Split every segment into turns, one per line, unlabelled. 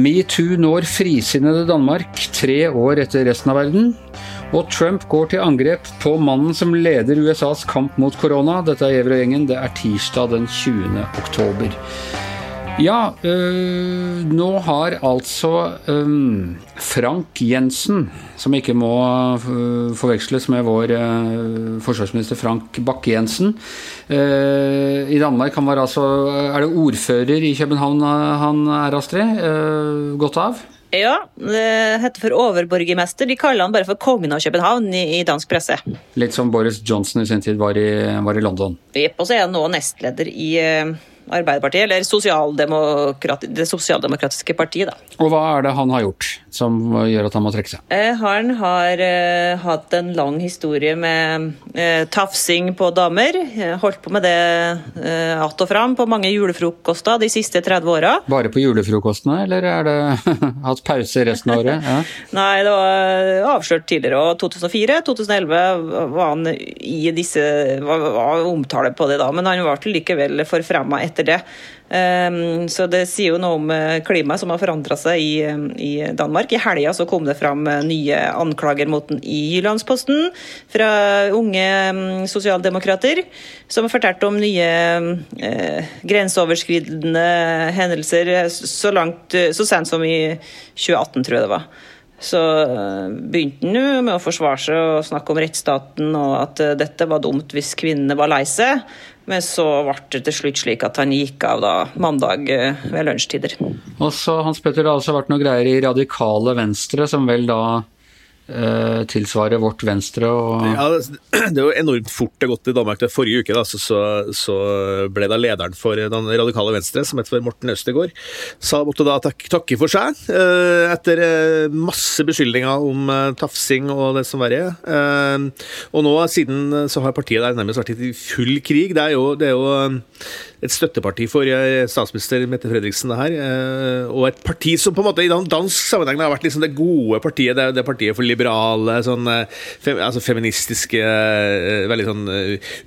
Metoo når frisinnede Danmark tre år etter resten av verden. Og Trump går til angrep på mannen som leder USAs kamp mot korona. Dette er Gjever og gjengen. Det er tirsdag den 20. oktober. Ja, øh, nå har altså øh, Frank Jensen, som ikke må øh, forveksles med vår forsvarsminister Frank Bakke-Jensen I Danmark han var altså Er det ordfører i København han er, Astrid? Godt av?
Ja, det heter for overborgermester. De kaller han bare for kongen av København i, i dansk presse.
Litt som Boris Johnson i sin tid var i, var i London.
Jepp, og så er han nå nestleder i Arbeiderpartiet, eller sosialdemokrat, det sosialdemokratiske partiet, da.
Og hva er det han har gjort som gjør at han må trekke seg?
Eh, han har eh, hatt en lang historie med eh, tafsing på damer. Holdt på med det eh, att og fram på mange julefrokoster de siste 30 åra.
Bare på julefrokostene, eller er det hatt pause resten av året? Ja.
Nei, det var avslørt tidligere. Og 2004-2011 var han i disse var, var omtale på det da, men han ble likevel forfremma etter det. Um, så det sier jo noe om eh, klimaet som har forandra seg i, i, Danmark. I helga så kom det fram eh, nye anklager mot den i Jyllandsposten fra unge um, sosialdemokrater, som har fortalt om nye eh, grenseoverskridende hendelser så, langt, så sent som i 2018, tror jeg det var. Så begynte han med å forsvare seg og snakke om rettsstaten og at dette var dumt hvis kvinnene var lei seg. Men så ble det til slutt slik at han gikk av da mandag eh, ved lunsjtider.
Og så Hans Petter, det har altså vært noe greier i Radikale Venstre, som vel da tilsvarer vårt Venstre og
Ja, Det er jo enormt fort det har gått i Danmark. Det forrige uke da, så, så, så, ble da lederen for den radikale Venstre, som heter Morten Østegård, sa måtte da tak takke for seg eh, etter eh, masse beskyldninger om eh, tafsing og det som verre er. Og nå siden så har partiet der nærmest vært i full krig. Det er jo, det er jo et støtteparti for statsminister Mette Fredriksen, det her. Og et parti som på en måte i dansk sammenheng har vært liksom det gode partiet, det, det partiet for liberale, sånn, fem, altså feministiske Veldig sånn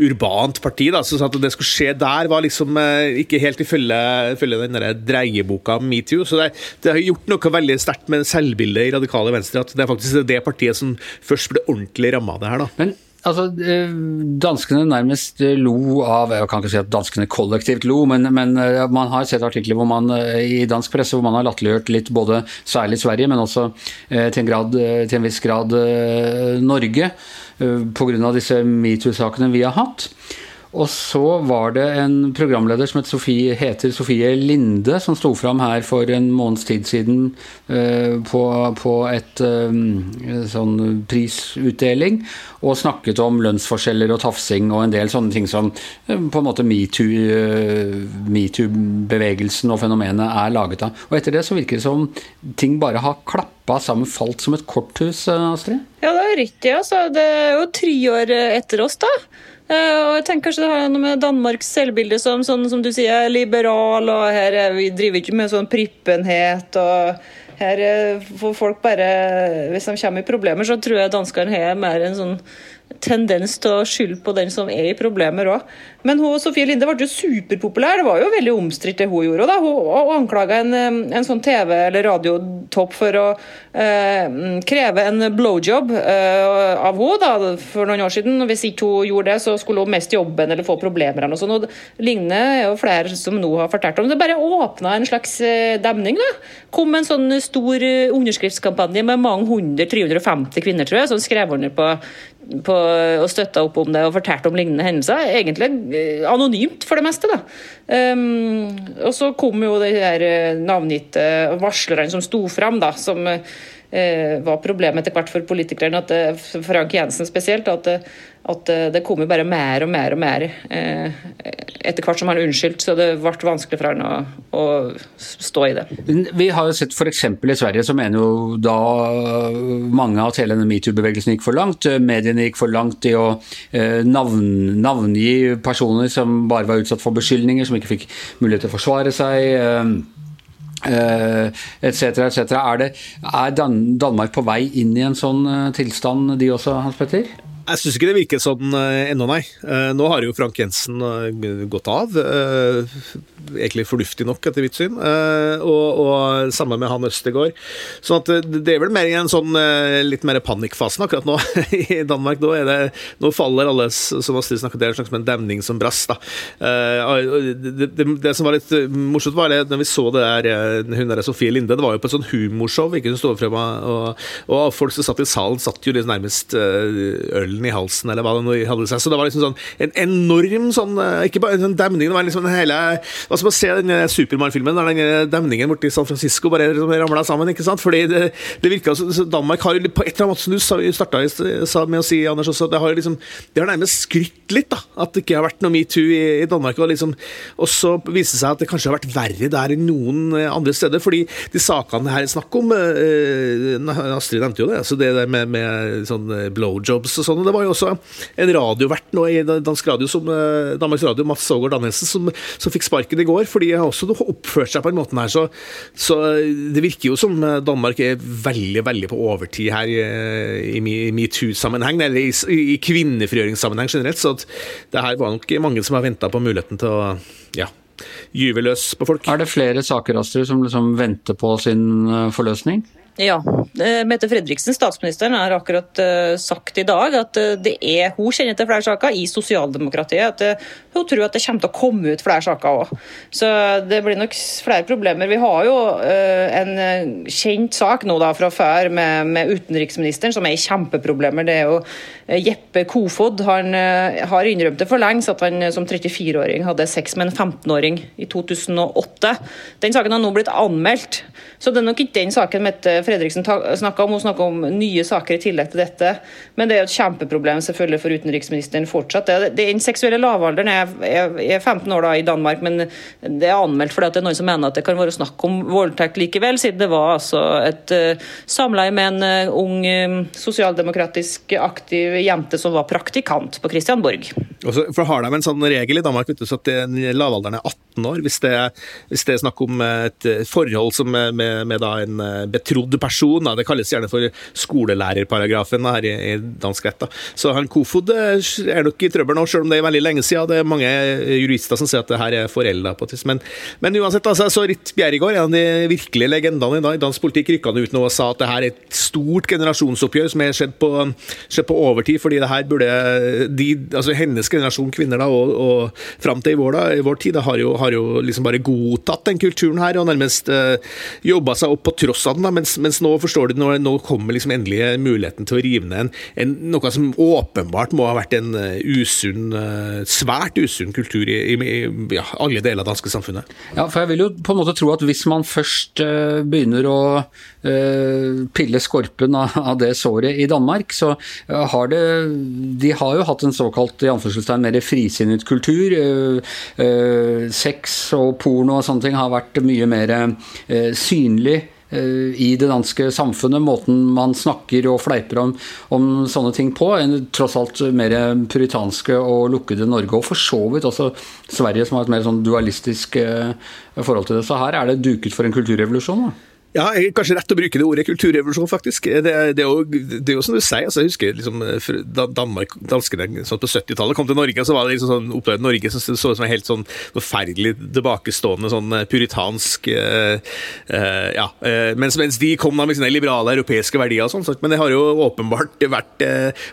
urbant parti. da, så at det skulle skje der, var liksom ikke helt ifølge, ifølge den der dreieboka Metoo. Så det, det, har gjort noe veldig sterkt med selvbildet i radikale venstre, at det er faktisk det partiet som først ble ordentlig ramma av det her. da.
Men Altså, Danskene nærmest lo av Jeg kan ikke si at danskene kollektivt lo, men, men man har sett artikler hvor man, i dansk presse hvor man har latterliggjort litt både særlig Sverige, men også til en, grad, til en viss grad Norge pga. disse metoo-sakene vi har hatt. Og så var det en programleder som Sofie, heter Sofie Linde, som sto fram her for en måneds tid siden eh, på, på, et eh, sånn prisutdeling, og snakket om lønnsforskjeller og tafsing og en del sånne ting som uh, på en måte metoo-bevegelsen og fenomenet er laget av. Og etter det så virker det som ting bare har klappa sammen, falt som et korthus, Astrid?
Ja, det er riktig. Altså. Det er jo tre år etter oss, da. Og jeg tenker kanskje det har noe med Danmarks selvbilde som sånn som du sier, liberal, og her er, vi driver ikke med sånn prippenhet. og her får folk bare Hvis de kommer i problemer, så tror jeg danskene har mer en sånn tendens til å skylde på den som er i problemer òg. Men hun, Sofie Linde ble jo superpopulær. Det var jo veldig omstridt det hun gjorde. Da. Hun, hun anklaga en, en, sånn TV- eller radiotopp for å eh, kreve en blowjob eh, av henne for noen år siden. Hvis ikke hun gjorde det, så skulle hun mest jobbe eller få problemer. eller noe sånt. Og lignende er jo flere som nå har fortalt om. Det bare åpna en slags eh, demning. da. Kom en sånn stor eh, underskriftskampanje med mange hundre, 350 kvinner, tror jeg, som skrev under på på, og støtta opp om det og fortalte om lignende hendelser. Egentlig eh, anonymt, for det meste. da. Um, og så kom jo de her navngitte varslerne som sto fram, da, som uh, var problemet etter hvert for politikerne, at, Frank Jensen spesielt. at at det kom jo bare mer og mer og mer eh, etter hvert som han unnskyldt, så det ble vanskelig for han å, å, stå i det.
Vi har jo sett f.eks. i Sverige, så mener jo da mange at hele metoo-bevegelsen gikk for langt. Mediene gikk for langt i å eh, navn, navngi personer som bare var utsatt for beskyldninger, som ikke fikk mulighet til å forsvare seg. Eh, etc., etc. Er, det, er Dan Danmark på vei inn i en sånn tilstand, de også, Hans Petter?
Jeg syns ikke det virker sånn uh, ennå, nei. Nå har jo Frank Jensen gått av. egentlig fornuftig nok, etter mitt syn. Og, og sammen med han Østegård. Så at det er vel mer i en sånn litt mer panikkfasen akkurat nå i Danmark. Nå, det, nå faller alle, som Astrid snakket det er en slags en demning som brast. Det, det, det, som var litt morsomt, var det når vi så det der hun der Sofie Linde, det var jo på et sånn humorshow. ikke Hun stod frem, og, og folk som satt i salen, satt jo nærmest ølen i halsen, eller hva det nå hadde seg. Så det var liksom sånn en enorm sånn eh, Ikke bare en sånn demning, det var liksom en hele Skal man se den Supermann-filmen der den demningen borti San Francisco bare liksom ramla sammen, ikke sant? Fordi det, det virker som Danmark har på et eller annet som du starta med å si, Anders, også, det har liksom Det har nærmest skrytt litt, da. At det ikke har vært noe metoo i, i Danmark. Og liksom så viser det seg at det kanskje har vært verre der enn noen eh, andre steder. Fordi de sakene her er snakk om eh, Astrid nevnte jo det. altså Det der med, med sånn blowjobs og sånn. det var jo også en radiovert nå i dansk radio som, eh, Danmarks Radio, Mats Saagaard Danielsen, som, som, fikk sparken i går. fordi har også oppført seg på den måten her. Så, så, det virker jo som Danmark er veldig veldig på overtid her i, i metoo-sammenheng, eller i, i kvinnefrigjøringssammenheng generelt. Så det her var nok mange som har venta på muligheten til å ja, gyve løs på folk.
Er det flere saker Astrid, som liksom venter på sin eh, forløsning?
Ja. Eh, Mette Fredriksen, statsministeren, har akkurat uh, sagt i dag at uh, det er, hun kjenner til flere saker i sosialdemokratiet. At hun tror at det kommer til å komme ut flere saker òg. Så det blir nok flere problemer. Vi har jo en kjent sak nå da fra før med, med, utenriksministeren som er i kjempeproblemer. Det er jo Jeppe Kofod. Han har innrømt det for lengst at han som 34-åring hadde sex med en 15-åring i 2008. Den saken har nå blitt anmeldt. Så det er nok ikke den saken Mette Fredriksen snakka om. Hun snakka om nye saker i tillegg til dette. Men det er jo et kjempeproblem selvfølgelig for utenriksministeren fortsatt. Den seksuelle lavalderen er, er, er, 15 år da i Danmark, men det er anmeldt fordi det er noen som mener at det kan være snakk om voldtekt likevel, siden det var altså et uh, samleie med en uh, ung um, sosialdemokratisk aktiv jente som var praktikant på Christianborg.
Også, for Har de en sånn regel i Danmark vet du, at lavalderen er 18 år, hvis det, hvis det er snakk om et forhold som med, med da en betrodd person. Da. Det kalles gjerne for skolelærerparagrafen her i, i dansk rett. Da. Så han Kofod eh, er nok i trøbbel nå, selv om det er veldig lenge siden. Det er mange jurister som sier at det her er forelda. Men, men uansett, altså, så Ritt Bjerregaard, en av de virkelige legendene i dansk politikk, rykka ut nå og sa at det her er et stort generasjonsoppgjør som er skjedd på, skjedd på overtid, fordi det her burde de, altså hennes generasjon kvinner da, og, og fram til i vår, da, i vår tid da, har jo, har jo liksom bare godtatt den kulturen her og nærmest eh, jobba seg opp på tross av den. Da, mens, mens, nå forstår du, nå, kommer liksom endelig muligheten til å rive ned en, en, noe som åpenbart må ha vært en uh, usunn, uh, svært usunn kultur i, i, ja, alle deler av det danske samfunnet.
Ja, for jeg vil jo på en måte tro at hvis man først uh, begynner å pille skorpen av, av, det såret i Danmark, så har det De har jo hatt en såkalt i anførselstegn mer frisinnet kultur. sex og porno og sånne ting har vært mye mer synlig Eh, i det danske samfunnet, måten man snakker og fleiper om, om sånne ting på, enn tross alt mer puritanske og lukkede Norge. Og for så vidt også Sverige, som har et mer sånn dualistisk eh, forhold til det. Så her er det duket for en kulturrevolusjon. da.
Ja, jeg er kanskje rett å bruke det ordet kulturrevolusjon, faktisk. Det, det, er, jo, det er, jo, som du sier. altså Jeg husker liksom, Danmark, danskene sånn på 70-tallet kom til Norge, så var det liksom sånn, opplevde Norge som så ut som en helt sånn forferdelig tilbakestående, sånn eh, puritansk øh, øh, Ja. Mens, mens, de kom da med sine liberale europeiske verdier og sånn. Men det har jo åpenbart vært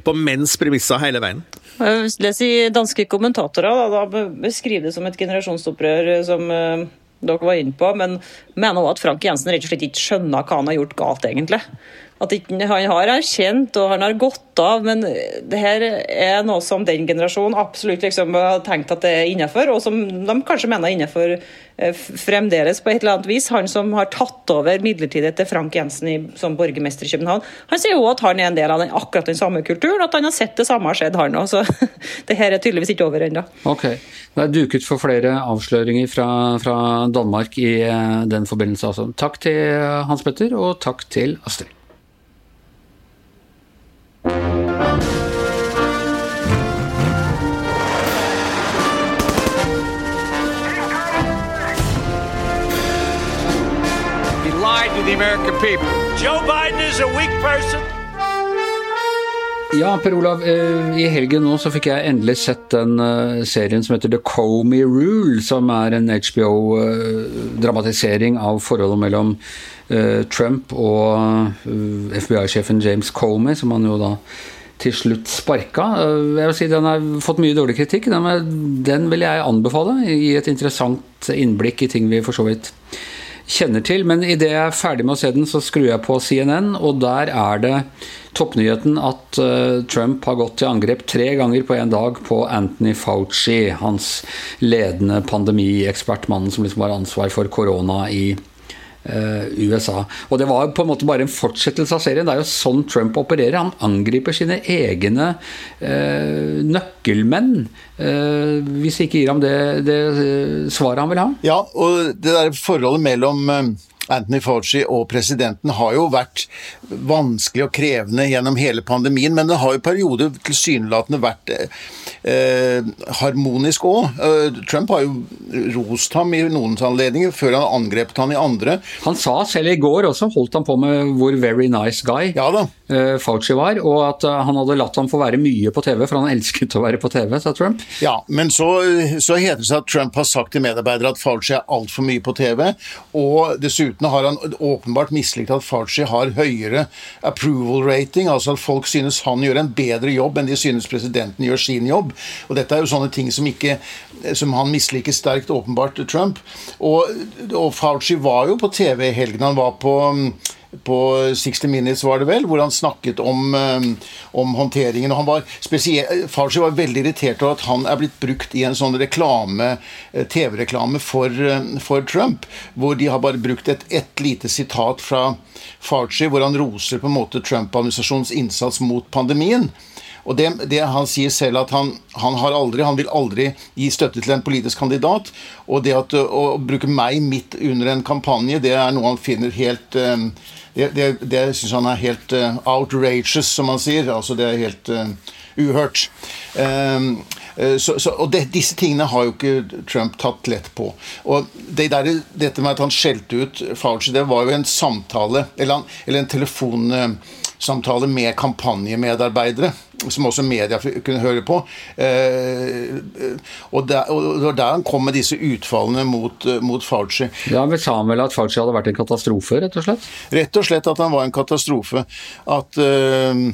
på menns premisser hele veien.
Les i danske kommentatorer, da, da beskriver det som et generasjonsopprør som dere var inne på, men mener også at Frank Jensen rett og slett ikke skjønner hva han har gjort galt, egentlig. At han har erkjent og han har gått av, men det her er noe som den generasjonen absolutt liksom har tenkt at det er innenfor, og som de kanskje mener er innenfor eh, fremdeles på et eller annet vis. Han som har tatt over midlertidig til Frank Jensen i, som borgermester i København, han sier jo at han er en del av den, akkurat den samme kulturen, at han har sett det samme har skjedd, han òg. Så det her er tydeligvis ikke over ennå.
Okay. Det er duket for flere avsløringer fra, fra Danmark i eh, den forbindelse. Altså. Takk til Hans Petter, og takk til Astrid.
American people.
Joe Biden is a weak person.
Ja, Per Olav. Eh, I helgen nå så fikk jeg endelig sett den eh, serien som heter The Comey Rule, som er en HBO-dramatisering av forholdet mellom Trump og FBI-sjefen James Comey, som han jo da til slutt sparka. Jeg vil si Den har fått mye dårlig kritikk. Den vil jeg anbefale. Gi et interessant innblikk i ting vi for så vidt kjenner til. Men idet jeg er ferdig med å se den, så skrur jeg på CNN, og der er det toppnyheten at uh, Trump har gått til angrep tre ganger på en dag på Anthony Fauci, hans ledende pandemiekspert, mannen som liksom har ansvar for korona i Uh, USA. Og Det var på en måte bare en fortsettelse av serien. Det er jo sånn Trump opererer. Han angriper sine egne eh, nøkkelmenn Eh, hvis ikke gir ham det, det svaret han vil ha.
Ja, og det der forholdet mellom Anthony Fauci og presidenten har jo vært vanskelig og krevende gjennom hele pandemien, men det har jo perioder tilsynelatende vært eh, harmonisk òg. Eh, Trump har jo rost ham i noen anledninger, før han angrepet han i andre.
Han sa selv i går også, holdt han på med hvor very nice guy
ja
da. Fauci var, og at uh, han hadde latt ham få være mye på TV, for han elsket å være på TV, sa Trump.
Ja, men så, så heter det seg at Trump har sagt til medarbeidere at Fauci er altfor mye på TV, og dessuten Dessuten har han åpenbart mislikt at Fauci har høyere approval rating, altså at folk synes han gjør en bedre jobb enn de synes presidenten gjør sin jobb. Og dette er jo sånne ting som, ikke, som han misliker sterkt, åpenbart, Trump. Og, og Fauci var jo på TV i helgen. Han var på på 60 Minutes, var det vel, hvor han snakket om, eh, om håndteringen. og han var Farsi var veldig irritert over at han er blitt brukt i en sånn reklame, eh, TV-reklame for, eh, for, Trump, hvor de har bare brukt et, et lite sitat fra Farsi, hvor han roser på en måte Trump-administrasjonens innsats mot pandemien. Og det, det, Han sier selv at han, han, har aldri, han vil aldri gi støtte til en politisk kandidat. Og det at, å, bruke meg midt under en kampanje, det er noe han finner helt um, Det, det, det syns han er helt uh, outrageous, som han sier. Altså det er helt uh, uhørt. Um, så, så, og det, disse tingene har jo ikke Trump tatt lett på. Og det der, Dette med at han skjelte ut Fauci, det var jo en samtale, eller, eller en telefonsamtale med kampanjemedarbeidere som også media kunne høre på. Eh, og det var der han kom med disse utfallene mot, eh, mot Fauci.
Ja, Vi sa vel at Fauci hadde vært en katastrofe, rett og slett?
Rett og slett at han var en katastrofe. At uh,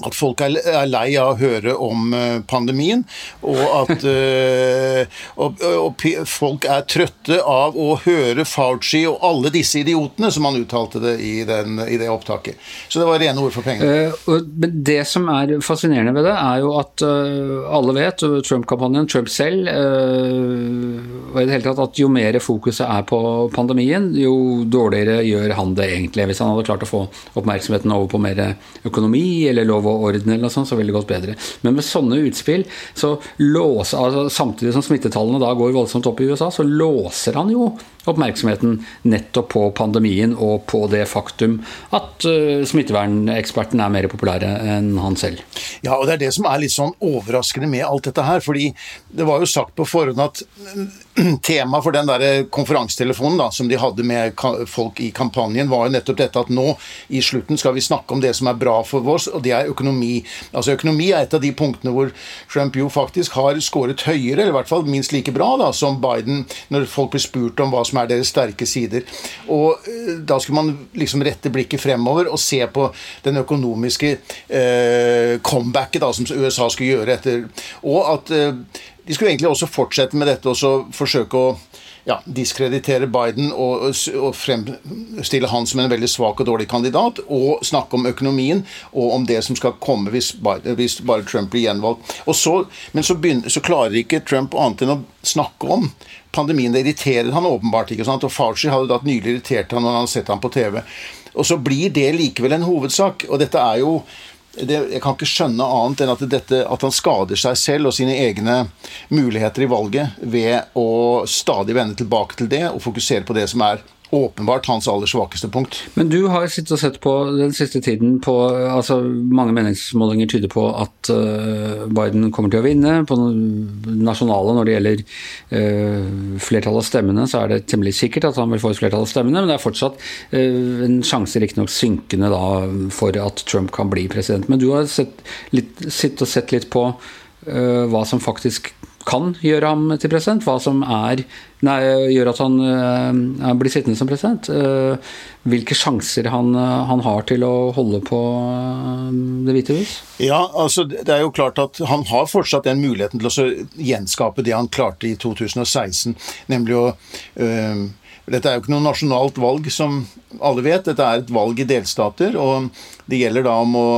at folk er lei av å høre om eh, pandemien, og at uh, og, og folk er trøtte av å høre Fauci og alle disse idiotene, som han uttalte det i, den, i det opptaket. Så det var rene ord for pengene.
Men det som er fascinerende ved det, er jo at alle vet, Trump-kampanjen, Trump selv, og i det hele tatt at jo mer fokuset er på pandemien, jo dårligere gjør han det egentlig. Hvis han hadde klart å få oppmerksomheten over på mer økonomi eller lov lov og orden, eller noe sånt, så ville det gått bedre. Men med sånne utspill, så låser, altså, samtidig som smittetallene da går voldsomt opp i USA, så låser han jo oppmerksomheten nettopp på pandemien og på det faktum at uh, smitteverneksperten er mer populære enn han selv.
Ja, og det er det som er litt sånn overraskende med alt dette her. fordi det var jo sagt på forhånd at temaet for den der konferansetelefonen da, som de hadde med folk i kampanjen, var jo nettopp dette at nå i slutten skal vi snakke om det som er bra for oss, og det er økonomi. Altså Økonomi er et av de punktene hvor Trump jo faktisk har skåret høyere, eller i hvert fall minst like bra da, som Biden, når folk blir spurt om hva som er deres sterke sider. Og eh, Da skulle man liksom rette blikket fremover og se på den økonomiske eh, comebacket da, som USA skulle gjøre etter Og at eh, de skulle egentlig også fortsette med dette og så forsøke å ja, diskreditere Biden og, og, fremstille han som en veldig svak og dårlig kandidat, og snakke om økonomien og om det som skal komme hvis bare, hvis bare Trump blir gjenvalgt. Så, men så, begynner, så, klarer ikke Trump annet enn å snakke om pandemien. Det irriterer han åpenbart ikke. sant? Og Fauci hadde da nylig irritert han når han hadde sett ham på TV. Og så blir det likevel en hovedsak. Og dette er jo det, jeg kan ikke skjønne annet enn at, dette, at, han skader seg selv og sine egne muligheter i valget ved å stadig vende tilbake til det og fokusere på det som er åpenbart hans aller svakeste punkt.
Men du har sittet og sett på den siste tiden på altså Mange meningsmålinger tyder på at uh, Biden kommer til å vinne. På nasjonale når det gjelder uh, flertall av stemmene, så er det temmelig sikkert at han vil få et flertall av stemmene, men det er fortsatt uh, en sjanse, riktignok synkende, da, for at Trump kan bli president. Men du har sett litt, sittet og sett litt på hva som faktisk kan gjøre ham til president, hva som er, nei, gjør at han uh, blir sittende som president. Uh, hvilke sjanser han, uh, han, har til å holde på Det hvite hus?
Ja, altså det er jo klart at Han har fortsatt den muligheten til å gjenskape det han klarte i 2016, nemlig å dette er jo ikke noe nasjonalt valg, som alle vet. Dette er et valg i delstater. og Det gjelder da om å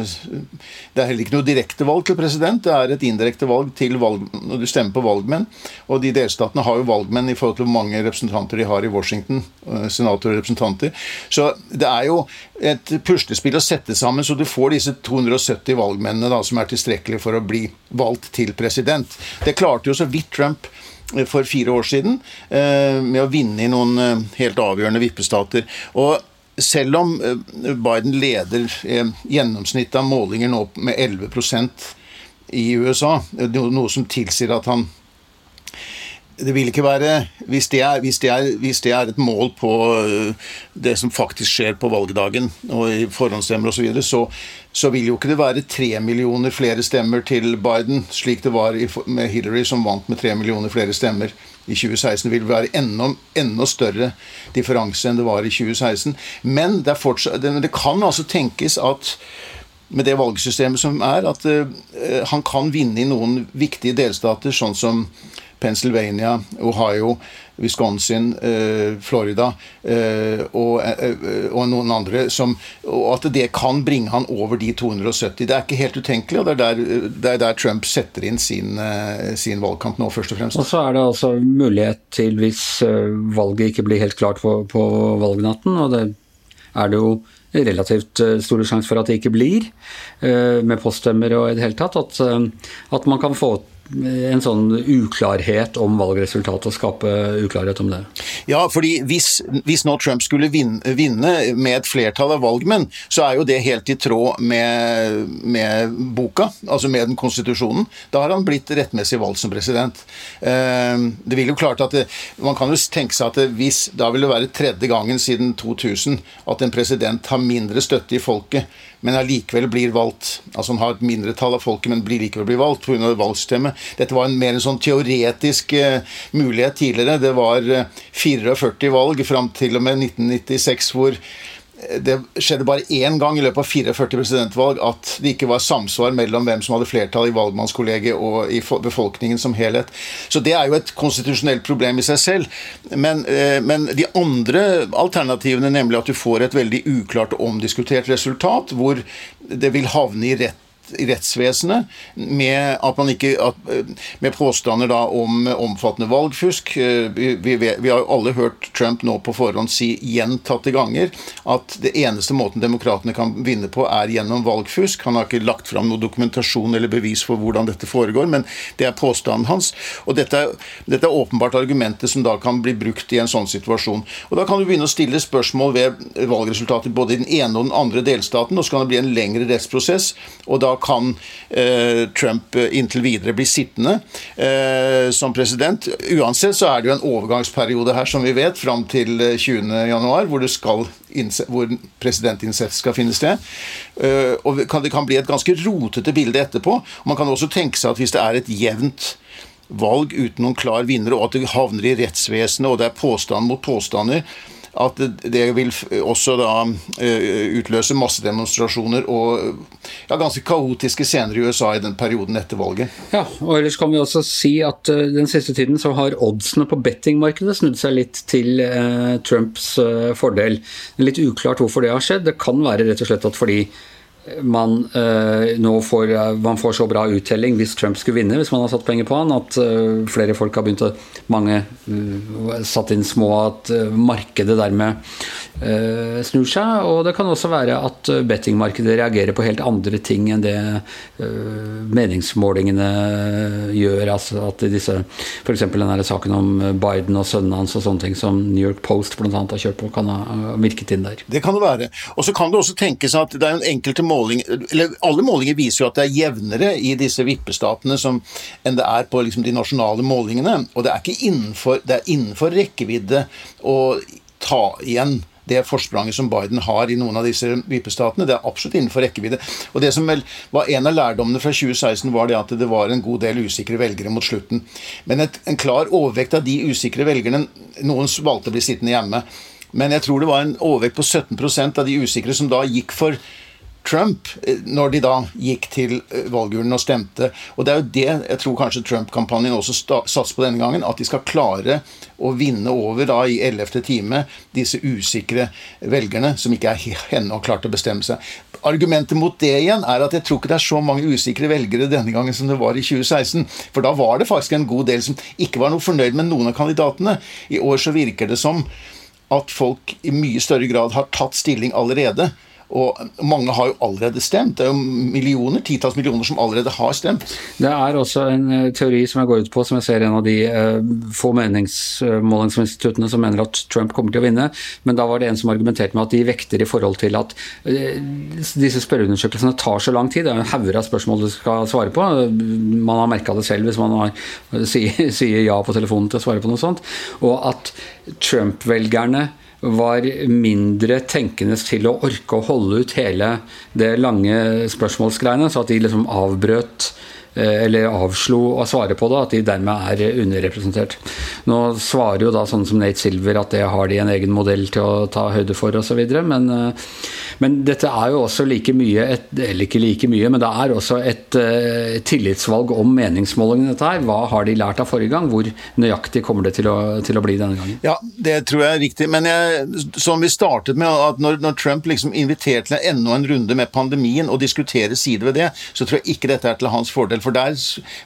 Det er heller ikke noe direkte valg til president. Det er et indirekte valg til valg, når du stemmer på valgmenn. Og de delstatene har jo valgmenn i forhold til hvor mange representanter de har i Washington. Eh, senatorer og representanter. Så det er jo et puslespill å sette sammen så du får disse 270 valgmennene da, som er tilstrekkelige for å bli valgt til president. Det klarte jo så vidt Trump for fire år siden eh, med å vinne i noen eh, helt avgjørende vippestater. Og selv om eh, Biden leder gjennomsnittet av målinger nå med 11% i USA, noe som tilsier at han det vil ikke være hvis det, er, hvis, det er, hvis det, er, et mål på det som faktisk skjer på valgdagen, og i forhåndsstemmer osv., så, videre, så så vil jo ikke det være tre millioner flere stemmer til Biden, slik det var med Hillary, som vant med tre millioner flere stemmer i 2016. Det vil være enda, enda større differanse enn det var i 2016. Men det, fortsatt, det, kan altså tenkes at med det valgsystemet som er, at uh, han kan vinne i noen viktige delstater, sånn som Pennsylvania, Ohio, Wisconsin, eh, Florida eh, eh, og, noen andre. Som, og at det kan bringe han over de 270. Det er ikke helt utenkelig, og det er der, det er der Trump setter inn sin, sin, valgkamp nå, først og fremst.
Og så er det altså mulighet til, hvis valget ikke blir helt klart på, på valgnatten, og det er det jo relativt store sjanse for at det ikke blir, med poststemmer og i det hele tatt, at, at man kan få en sånn uklarhet om valgresultatet og skape uklarhet om det?
Ja, fordi hvis, hvis nå Trump skulle vinne, vinne, med et flertall av valgmenn, så er jo det helt i tråd med, med boka, altså med den konstitusjonen. Da har han blitt rettmessig valgt som president. Eh, det vil jo klart at det, Man kan jo tenke seg at hvis da vil det være tredje gangen siden 2000 at en president har mindre støtte i folket men allikevel blir valgt. Altså han har et mindretall av folket, men blir likevel blir valgt pga. valgsystemet. Dette var en mer en sånn teoretisk uh, mulighet tidligere. Det var uh, eh, 44 valg fram til og med 1996 hvor det skjedde bare én gang i løpet av 44 presidentvalg at det ikke var samsvar mellom hvem som hadde flertall i valgmannskollegiet og i befolkningen som helhet. Så det er jo et konstitusjonelt problem i seg selv. Men, eh, men, de andre alternativene, nemlig at du får et veldig uklart og omdiskutert resultat, hvor det vil havne i rett i rettsvesenet med, ikke, at, med påstander da om omfattende valgfusk. Vi, vi, vi, har jo alle hørt Trump nå på forhånd si gjentatte ganger at det eneste måten demokratene kan vinne på, er gjennom valgfusk. Han har ikke lagt fram noe dokumentasjon eller bevis for hvordan dette foregår, men det er påstanden hans. Og dette, dette er åpenbart argumentet som da kan bli brukt i en sånn situasjon. Og Da kan du begynne å stille spørsmål ved valgresultatet både i den ene og den andre delstaten, og så kan det bli en lengre rettsprosess. og da kan eh, Trump eh, inntil videre bli sittende eh, som president. Uansett så er det jo en overgangsperiode her, som vi vet, fram til 20.1, hvor, hvor presidentinnsett skal finne sted. og det kan bli et ganske rotete bilde etterpå. Man kan også tenke seg at hvis det er et jevnt valg uten noen klar vinner, og at det havner i rettsvesenet, og det er påstand mot påstander, at det vil også da eh, utløse massedemonstrasjoner og ja, ganske kaotiske scener i USA i den perioden etter valget.
Ja, og ellers kan vi også si at uh, den siste tiden så har oddsene på bettingmarkedet snudd seg litt til uh, Trumps fordel. Det er litt uklart hvorfor det har skjedd. Det kan være rett og slett at fordi man uh, nå får, uh, man får så bra uttelling hvis Trump skulle vinne, hvis man har satt penger på han, at uh, flere folk har begynt å Mange satt inn små at markedet dermed snur seg. Og det kan også være at bettingmarkedet reagerer på helt andre ting enn det meningsmålingene gjør. altså at disse, F.eks. den saken om Biden og sønnen hans og sånne ting som New York Post annet har kjørt på, kan ha virket inn der.
Det kan det være. Og så kan det også tenkes at det er en enkelte måling, eller Alle målinger viser jo at det er jevnere i disse vippestatene som, enn det er på liksom, de nasjonale målingene. Og det er ikke innenfor, det er innenfor rekkevidde å ta igjen det forspranget som Biden har i noen av disse vippestatene. Det er absolutt innenfor rekkevidde. Og det som vel var En av lærdommene fra 2016 var det at det var en god del usikre velgere mot slutten. Men et, en klar overvekt av de usikre velgerne Noen valgte å bli sittende hjemme. Men jeg tror det var en overvekt på 17% av de usikre som da gikk for Trump eh, når de da gikk til eh, valgurnen og stemte. Og det er jo det jeg tror kanskje Trump-kampanjen også satser på denne gangen. At de skal klare å vinne over da i ellevte time disse usikre velgerne som ikke er ennå klart å bestemme seg. Argumentet mot det igjen er at jeg tror ikke det er så mange usikre velgere denne gangen som det var i 2016. For da var det faktisk en god del som ikke var noe fornøyd med noen av kandidatene. I år så virker det som at folk i mye større grad har tatt stilling allerede. Og mange har jo allerede stemt. Det er jo millioner, titalls millioner som allerede har stemt.
Det er også en eh, teori som jeg går ut på, som jeg ser en av de uh, få meningsmålingsinstituttene som mener at Trump kommer til å vinne. Men da var det en som argumenterte med at de vekter i forhold til at uh, disse spørreundersøkelsene tar så lang tid. Det er en hauger av spørsmål du skal svare på. Man har merka det selv hvis man har, sier, sier ja på telefonen til å svare på noe sånt. Og at Trump-velgerne var mindre tenkende til å orke å holde ut hele det lange spørsmålsgreiene, så at de liksom avbrøt eller avslo å svare på det, at de dermed er underrepresentert. Nå svarer jo da sånne som Nate Silver at det har de en egen modell til å ta høyde for osv. Men, eh, men dette er jo også like mye et, Eller ikke like mye, men det er også et uh, tillitsvalg om meningsmålingene dette her. Hva har de lært av forrige gang? Hvor nøyaktig kommer det til å, til å bli denne gangen?
Ja, det tror jeg er riktig. Men jeg, som vi startet med, at når, når Trump liksom inviterer til enda en runde med pandemien og diskuterer sider ved det, så tror jeg ikke dette er til hans fordel. For der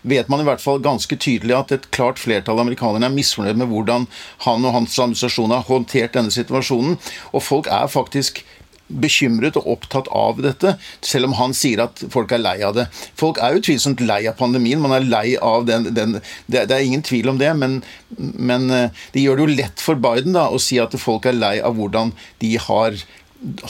vet man i hvert fall ganske tydelig at et klart flertall av amerikanerne er misfornøyd med hvordan han og hans administrasjon har håndtert denne situasjonen. Og folk er faktisk bekymret og opptatt av dette, selv om han sier at folk er lei av det. Folk er utvilsomt lei av pandemien. Man er lei av den, den det, er ingen tvil om det, men, men eh, det gjør det jo lett for Biden da, å si at folk er lei av hvordan de har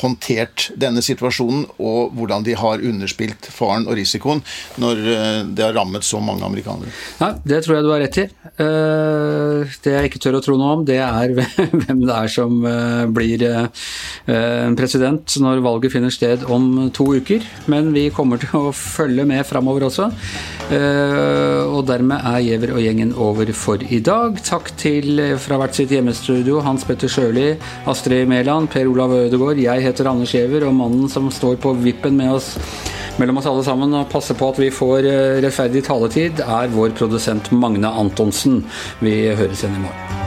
håndtert denne situasjonen, og hvordan de har underspilt faren og risikoen når eh, det har rammet så mange amerikanere.
Ja, det tror jeg du har rett i. Eh, det jeg ikke tør å tro noe om, det er hvem det er som eh, blir president når valget finner sted om to uker. Men vi kommer til å følge med framover også. Og dermed er Giæver og gjengen over for i dag. Takk til fra hvert sitt hjemmestudio Hans Petter Sjøli, Astrid Mæland, Per Olav Ødegaard jeg heter Anders Giæver, og mannen som står på vippen med oss mellom oss alle sammen og passer på at vi får eh, rettferdig taletid, er vår produsent Magne Antonsen. Vi høres igjen i morgen.